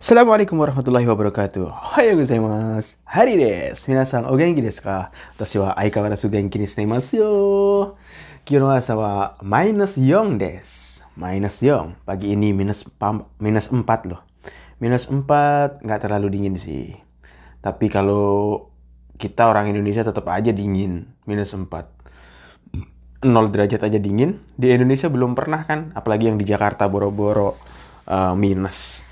Assalamualaikum warahmatullahi wabarakatuh. Ohayo gozaimasu. Hari desu. Minasan o genki desu ka? Watashi wa aikawarazu genki ni shite imasu yo. Kyo no asa wa minus 4 desu. Minus 4. Pagi ini minus, minus 4 loh. Minus 4 nggak terlalu dingin sih. Tapi kalau kita orang Indonesia tetap aja dingin. Minus 4. 0 derajat aja dingin. Di Indonesia belum pernah kan? Apalagi yang di Jakarta boro-boro uh, minus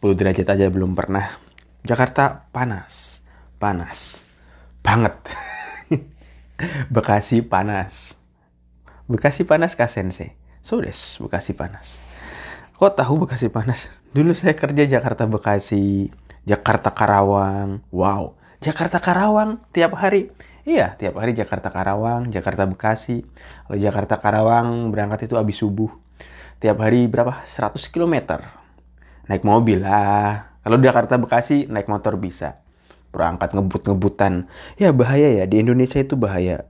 10 derajat aja belum pernah. Jakarta panas. Panas. Banget. Bekasi panas. Bekasi panas kah sensei? So Bekasi panas. Kok tahu Bekasi panas? Dulu saya kerja Jakarta Bekasi, Jakarta Karawang. Wow, Jakarta Karawang tiap hari. Iya, tiap hari Jakarta Karawang, Jakarta Bekasi. Kalau Jakarta Karawang berangkat itu habis subuh. Tiap hari berapa? 100 km. Naik mobil lah. Kalau Jakarta Bekasi naik motor bisa. Berangkat ngebut-ngebutan. Ya bahaya ya, di Indonesia itu bahaya.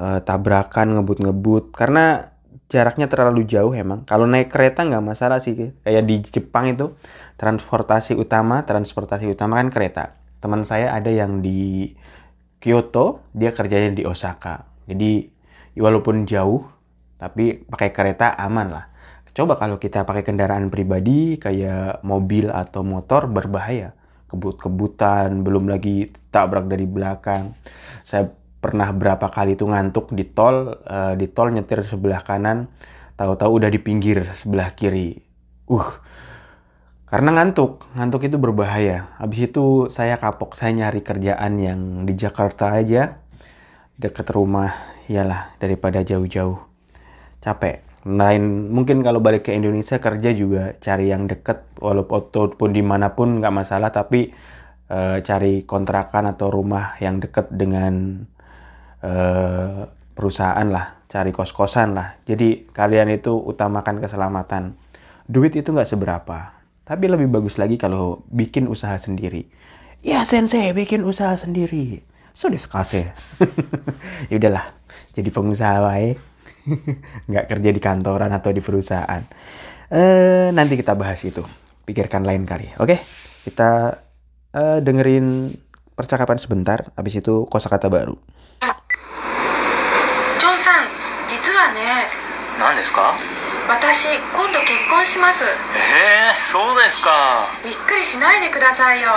Eh, tabrakan ngebut-ngebut karena jaraknya terlalu jauh emang. Kalau naik kereta nggak masalah sih. Kayak di Jepang itu transportasi utama, transportasi utama kan kereta. Teman saya ada yang di Kyoto, dia kerjanya di Osaka. Jadi walaupun jauh, tapi pakai kereta aman lah. Coba kalau kita pakai kendaraan pribadi kayak mobil atau motor berbahaya. Kebut-kebutan, belum lagi tabrak dari belakang. Saya pernah berapa kali itu ngantuk di tol, eh, di tol nyetir sebelah kanan, tahu-tahu udah di pinggir sebelah kiri. Uh, karena ngantuk, ngantuk itu berbahaya. Habis itu saya kapok, saya nyari kerjaan yang di Jakarta aja, deket rumah, iyalah daripada jauh-jauh. Capek. Lain mungkin kalau balik ke Indonesia kerja juga cari yang deket, walaupun di mana pun nggak masalah, tapi eh, cari kontrakan atau rumah yang deket dengan eh, perusahaan lah, cari kos-kosan lah. Jadi kalian itu utamakan keselamatan. Duit itu nggak seberapa, tapi lebih bagus lagi kalau bikin usaha sendiri. Ya sensei bikin usaha sendiri. Sudah sekase. ya udahlah, jadi pengusaha wae. nggak kerja di kantoran atau di perusahaan. Eh nanti kita bahas itu. Pikirkan lain kali. Oke, kita eh, dengerin percakapan sebentar. Habis itu kosakata baru. ジョンさん実はね何ですか私今度結婚しますええそうですかびっくりしないでくださいよ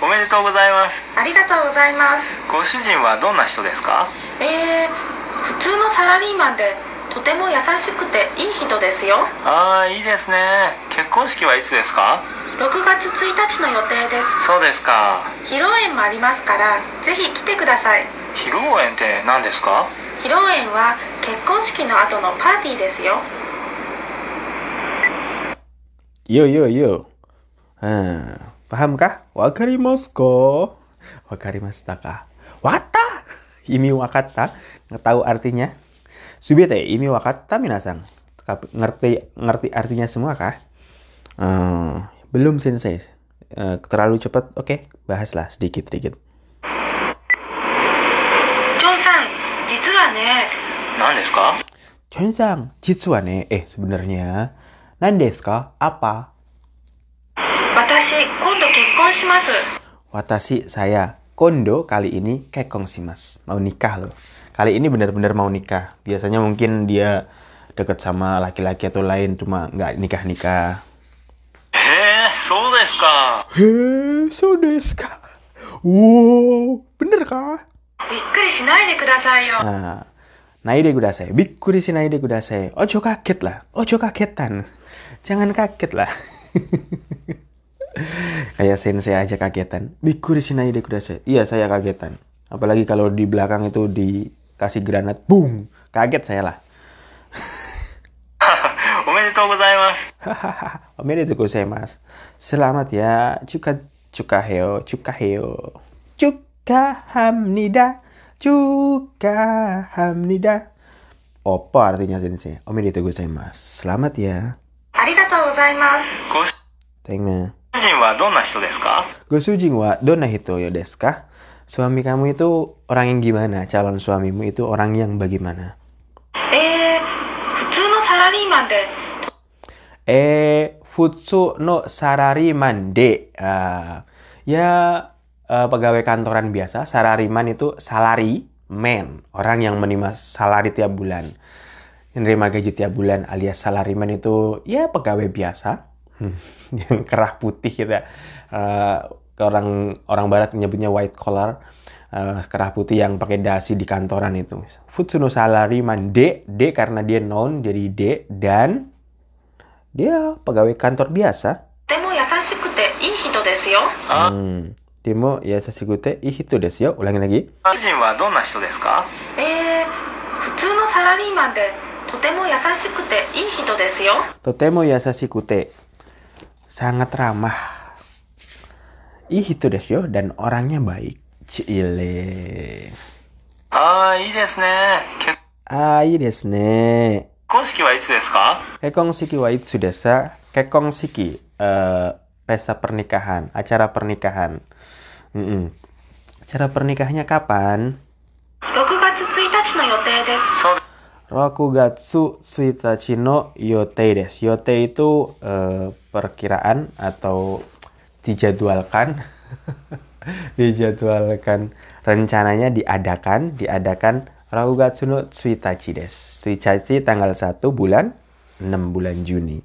おめでとうございますありがとうございますご主人はどんな人ですかえー、 普通のサラリーマンでとても優しくていい人ですよああいいですね結婚式はいつですか？6月1日の予定ですそうですか披露宴もありますからぜひ来てください披露宴って何ですか？披露宴は結婚式の後のパーティーですよ Yo yo yo. Ah, pahamkah? Wakarimasu ko? Wakarimashita ka? Wata! imi wakata, tahu artinya? Subite imi wakata minasang. Ngerti ngerti artinya semua kah? Uh, belum sensei. Uh, terlalu cepat. Oke, okay, bahaslah sedikit-sedikit. Chon-san, jitsu wa ne. Chon Sang. Eh, sebenarnya. nandeska? Apa? Watashi, kondo kekkon shimasu. Watashi, saya Kondo kali ini kekong sih mas, mau nikah loh. Kali ini benar-benar mau nikah. Biasanya mungkin dia deket sama laki-laki atau lain, cuma nggak nikah-nikah. Heh, so desu ka? Heh, so desu ka? Wow, bener kah? bikuri shinai de kudasai yo. Nah, naik deh kudasai. bikuri shinai de kudasai. Ojo kaget lah. Ojo kagetan. Jangan kaget lah. Kayak sensei aja kagetan. Bikkuri shi naide kudasai. Iya, saya kagetan. Apalagi kalau di belakang itu dikasih granat. Boom. Kaget saya lah. おめでとうございます Hahaha. Omedetou gozaimasu. Selamat ya. Cuka cuka heo, cuka heo. Cuka hamnida. Cuka hamnida. Apa artinya sensei? Omedetou gozaimasu. Selamat ya. あ りがとうございますご主 Thank you. 人はどんな人ですか Gosujin wa donna hito yo desu ka? Suami kamu itu orang yang gimana? Calon suamimu itu orang yang bagaimana? えー、普通のサラリーマンで Eh, Futsu no sarariman de. Ah, ya eh, pegawai kantoran biasa. Sarariman itu salary man, orang yang menerima salari tiap bulan. Menerima gaji tiap bulan alias salariman itu ya pegawai biasa. Hmm, yang kerah putih gitu ya. Eh, orang orang barat menyebutnya white collar. Eh, kerah putih yang pakai dasi di kantoran itu. Futsu no salariman de, de karena dia noun jadi de dan dia pegawai kantor biasa. とても優しくていい人ですよ Hmm. Demo ya sasigute ihito desu yo. Ulangi lagi. 主人はどんな人ですかえー、普通のサラリーマンでとても優しくていい人ですよ Totemo yasashikute. Sangat ramah. Ihito desu yo dan orangnya baik. Cile. ああいいですね結 Ah, iya desu ne. 婚式はいつですか Kekong siki wa itsu desa. Kekong siki. eh, pesta pernikahan. Acara pernikahan. Mm-mm. Acara pernikahannya kapan? 6月1日の予定ですそうで Rokugatsu Tsuitachi no Yotei des. Yotei itu uh, perkiraan atau dijadwalkan. dijadwalkan rencananya diadakan, diadakan Rokugatsu no Tsuitachi des. Tsuitachi tanggal 1 bulan 6 bulan Juni.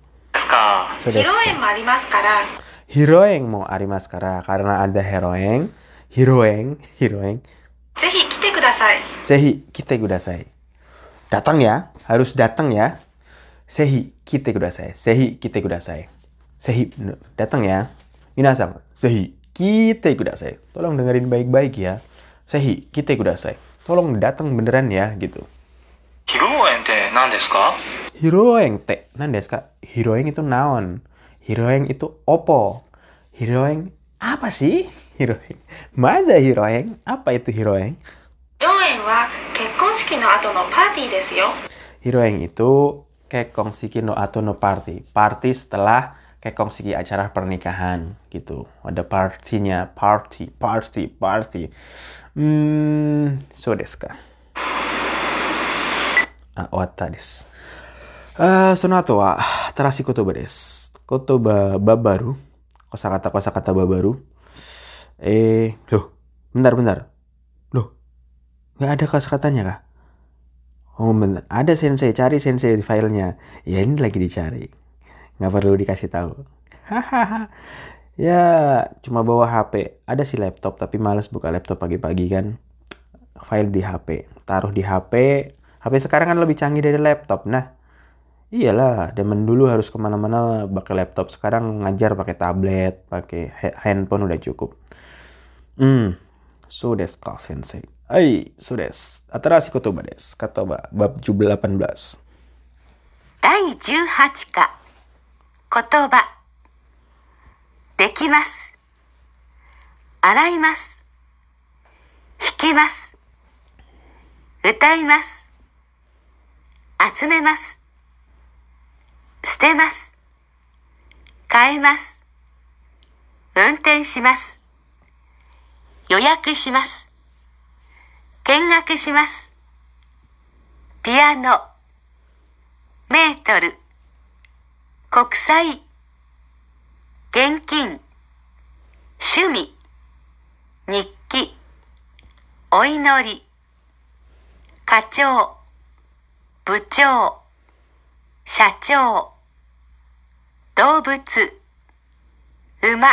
Hiroeng Heroeng arimasu kara. Hiroeng mo arimasu kara karena ada heroeng, hiroeng, hiroeng. Zehi kite kudasai. Zehi kite kudasai datang ya, harus datang ya. Sehi kite kudasai. Sehi kite kudasai. Sehi datang ya. Minasang, sehi kite kudasai. Tolong dengerin baik-baik ya. Sehi kite kudasai. Tolong datang beneran ya gitu. Hiroeng te nan desu ka? Hiroeng te nan desu itu naon. Hiroeng itu opo. Hiroeng apa sih? Hiroeng. Mana hiroeng? Apa itu hiroeng? 披露宴は結婚式の後のパーティーですよ Hiroeng itu kekongsiki no ato no party. Party setelah kekongsiki acara pernikahan gitu. Ada partinya, party, party, party. Hmm, so desu ka. Ah, owatta desu. Ah, sono ato wa tarashi kotoba desu. Kotoba babaru. Kosakata kosakata babaru. Eh, loh, bentar bentar. Nggak ada kosakatanya kah? Oh bener, ada sensei, cari sensei di filenya. Ya ini lagi dicari. Nggak perlu dikasih tahu. Hahaha. ya cuma bawa HP. Ada sih laptop, tapi males buka laptop pagi-pagi kan. File di HP. Taruh di HP. HP sekarang kan lebih canggih dari laptop. Nah, iyalah. Zaman dulu harus ke mana-mana pakai laptop. Sekarang ngajar pakai tablet, pakai handphone udah cukup. Hmm, so desu ka, sensei. Hai, so desu. Atarashi kotoba desu. Katoba, bab 18. 第18課言葉できます洗います弾きます歌います集めます捨てます変えます運転します予約します見学します。ピアノ。メートル、国際、現金、趣味、日記、お祈り、課長、部長、社長、動物、馬。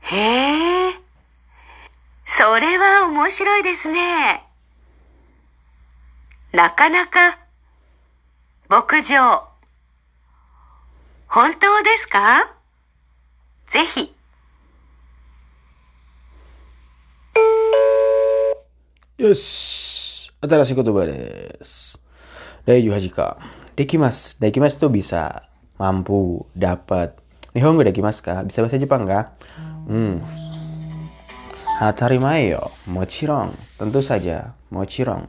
へえ、それは面白いですね。なかなか、牧場。本当ですか？ぜひ。よし。新しい言葉です。できます。できますと、ビサ。日本語できますか？うん Hatarimae yo. Mochirong. Tentu saja. Mochirong.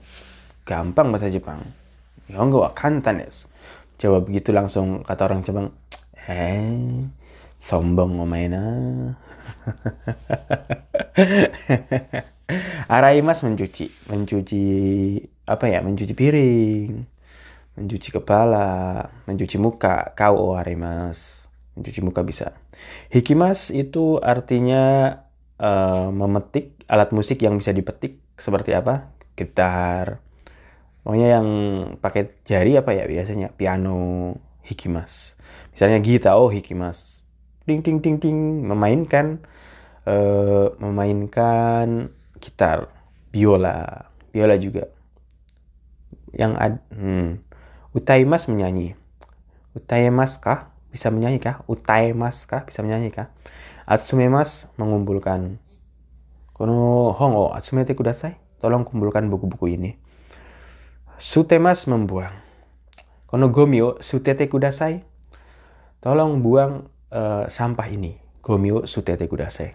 Gampang bahasa Jepang. Nihongo wa kantan. Coba begitu langsung kata orang Jepang. Eh, sombong omae na. Araimas mencuci, mencuci apa ya? Mencuci piring, mencuci kepala, mencuci muka, kau arimas. Mencuci muka bisa. Hikimas itu artinya uh, memetik alat musik yang bisa dipetik seperti apa? Gitar. Pokoknya yang pakai jari apa ya biasanya? Piano, hikimas. Misalnya gitar, oh hikimas. Ding ding ding ding memainkan uh, memainkan gitar, biola, biola juga. Yang ad, hmm, Utaimas menyanyi. Utaimas kah? Bisa menyanyi kah? Utaimas kah? Bisa menyanyi kah? Atsumemas mengumpulkan. Kono hongo atsumete kudasai. Tolong kumpulkan buku-buku ini. Sutemas membuang. Kono gomio sutete kudasai. Tolong buang uh, sampah ini. Gomio sutete kudasai.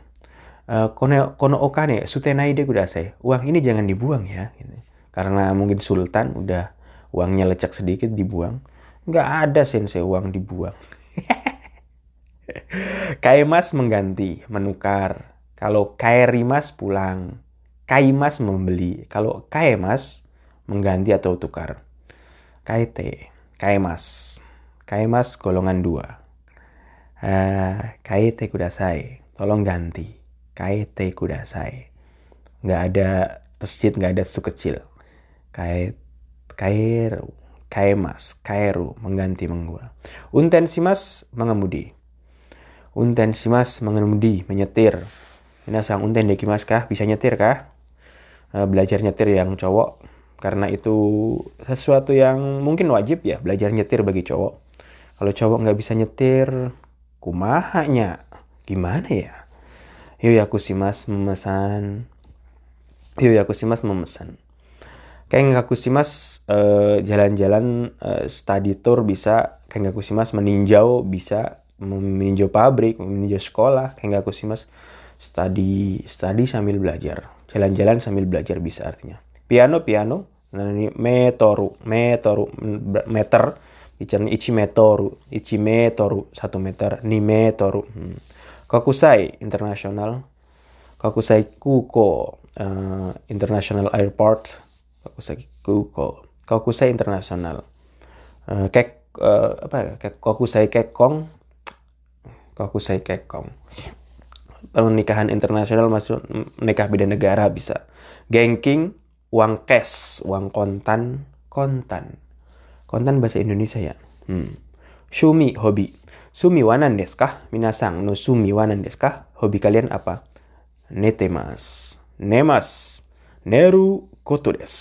Uh, kono, kono okane sutenai de kudasai. Uang ini jangan dibuang ya. Gitu. Karena mungkin sultan udah uangnya lecek sedikit dibuang. Nggak ada sensei uang dibuang. Kaimas mengganti, menukar. Kalau kairimas pulang. Kaimas membeli. Kalau kaimas mengganti atau tukar. Kaite, kaimas. Kaimas golongan dua. Uh, kaite kudasai. Tolong ganti. Kaite kudasai. Nggak ada tasjid, nggak ada su kecil. Kait, kairu, kaimas, kairu, mengganti menggua. Untensimas, mengemudi. Untensimas, mengemudi, menyetir. Minasang unten dekimas kah? Bisa nyetir kah? Uh, belajar nyetir yang cowok. Karena itu sesuatu yang mungkin wajib ya, belajar nyetir bagi cowok. Kalau cowok nggak bisa nyetir, kumahanya. Gimana ya? Yoyakusimas memesan. Yoyakusimas memesan. Kayak Kakusimas uh, jalan-jalan uh, study tour bisa, Kayak Kakusimas meninjau bisa, meninjau pabrik, meninjau sekolah, Kayak Kakusimas study study sambil belajar, jalan-jalan sambil belajar bisa artinya. Piano piano, nah ini metoru, metoru, meter, bicara ichi metoru, ichi metoru, satu meter, ni metoru. Hmm. Kokusai internasional, Kokusai Kuko uh, International Airport, Kokusai Kuko, Kokusai Internasional. Uh, kek uh, apa ya? Kek, Kokusai Kekong, Kokusai Kekong. Pernikahan internasional maksud menikah beda negara bisa. Gengking, uang cash, uang kontan, kontan. Kontan bahasa Indonesia ya. Hmm. Shumi, hobi. Sumi wanan desu kah? Minasang no sumi wanan desu kah? Hobi kalian apa? Netemas. Nemas. Neru koto des.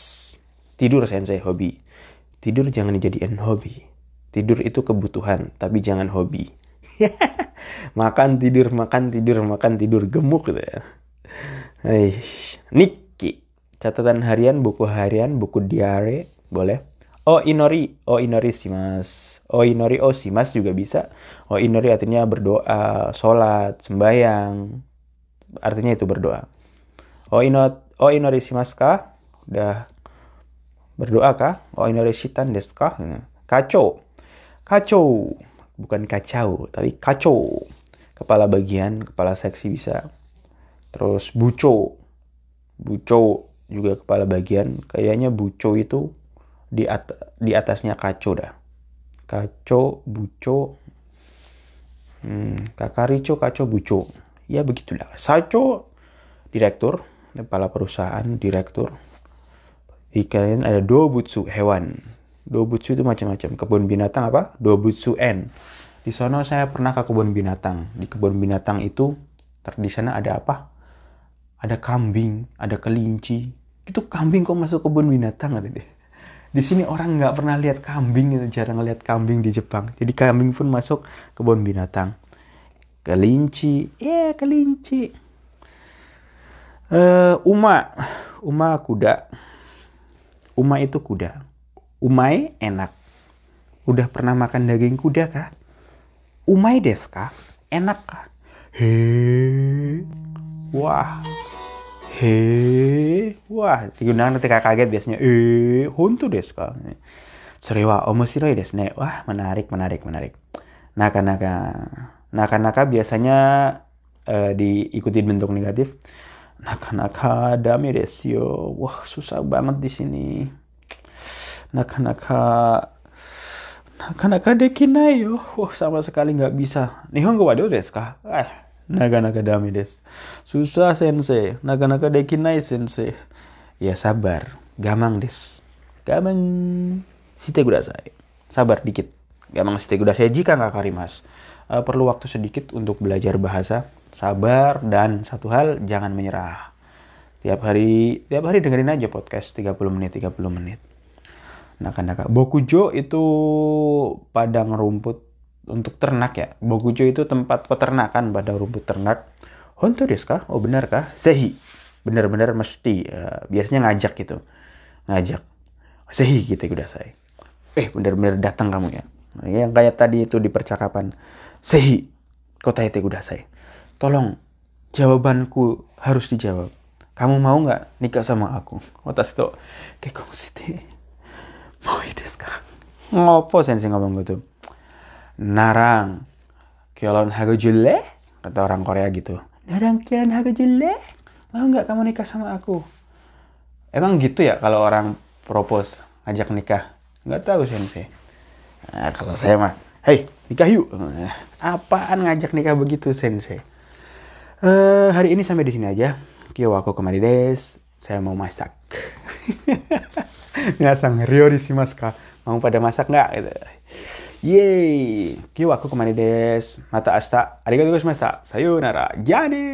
Tidur sensei hobi. Tidur jangan dijadikan hobi. Tidur itu kebutuhan, tapi jangan hobi. makan tidur, makan tidur, makan tidur gemuk gitu ya. Hai, Niki. Catatan harian, buku harian, buku diare, boleh. Oh inori, oh inori simas, oh inori, oh simas juga bisa. Oh inori artinya berdoa, sholat, sembayang, artinya itu berdoa. Oh inot, oh inori simas kah? Udah berdoa kah? Oh inori shitan desu kah? Kacau, kacau, bukan kacau, tapi kacau. Kepala bagian, kepala seksi bisa. Terus buco, buco juga kepala bagian. Kayaknya buco itu di at di atasnya kaco dah. Kaco, buco, hmm, kakarico, kaco, buco. Ya begitulah. Saco, direktur, kepala perusahaan, direktur. Di kalian ada dobutsu, hewan. Dobutsu itu macam-macam. Kebun binatang apa? Dobutsu N. Di sana saya pernah ke kebun binatang. Di kebun binatang itu, di sana ada apa? Ada kambing, ada kelinci. Itu kambing kok masuk kebun binatang? Ada di sini orang nggak pernah lihat kambing jarang lihat kambing di Jepang jadi kambing pun masuk kebun binatang kelinci ya yeah, kelinci uh, uma uma kuda uma itu kuda umai enak. Udah pernah makan daging kuda kah? Umai des kah? Enak kah? He. Wah. He. Wah. Digunakan ketika kaget biasanya. Eh hontu desu ka serewa omoshiroi desu ne wah menarik menarik menarik. Naka-naka naka-naka biasanya uh, diikuti bentuk negatif. Naka-naka dame desu yo. Wah susah banget di sini naka-naka Nakanaka dekinai yo. Wah, sama sekali nggak bisa. Nihongo wa desu ka? Eh, naga-naga dami. Susah sensei. Nakanaka dekinai sensei. Ya sabar. Gamang des. Gamang. Sabar dikit. Gamang jika nggak karimas. Uh, perlu waktu sedikit untuk belajar bahasa. Sabar dan satu hal jangan menyerah. Tiap hari tiap hari dengerin aja podcast 30 menit 30 menit. Naka-naka. Bokujo itu padang rumput untuk ternak ya. Bokujo itu tempat peternakan padang rumput ternak. Honto desu ka? Oh benar kah? Sehi. Benar-benar mesti. Uh, biasanya ngajak gitu. Ngajak. Sehi gitu udah saya. Eh benar-benar datang kamu ya. Yang kayak tadi itu di percakapan. Sehi. Kota itu udah saya. Tolong jawabanku harus dijawab. Kamu mau nggak nikah sama aku? Otas itu shite. Mau desu ka? Ngopo sensei ngomong gitu? Narang. Kiolon hago jule? Kata orang Korea gitu. Narang kiolon hago jule? Mau nggak kamu nikah sama aku? Emang gitu ya kalau orang propose ngajak nikah? Nggak tahu sensei. Nah, kalau saya mah, hei nikah yuk. Apaan ngajak nikah begitu sensei? Uh, hari ini sampai di sini aja. Kyo aku kemari des. Saya mau masak. Ngasang Rio di ka. Mau pada masak nggak? Gitu. Yeay. Kyo aku kemari des. Mata asta. Arigatou gozaimashita. Sayonara. Jane.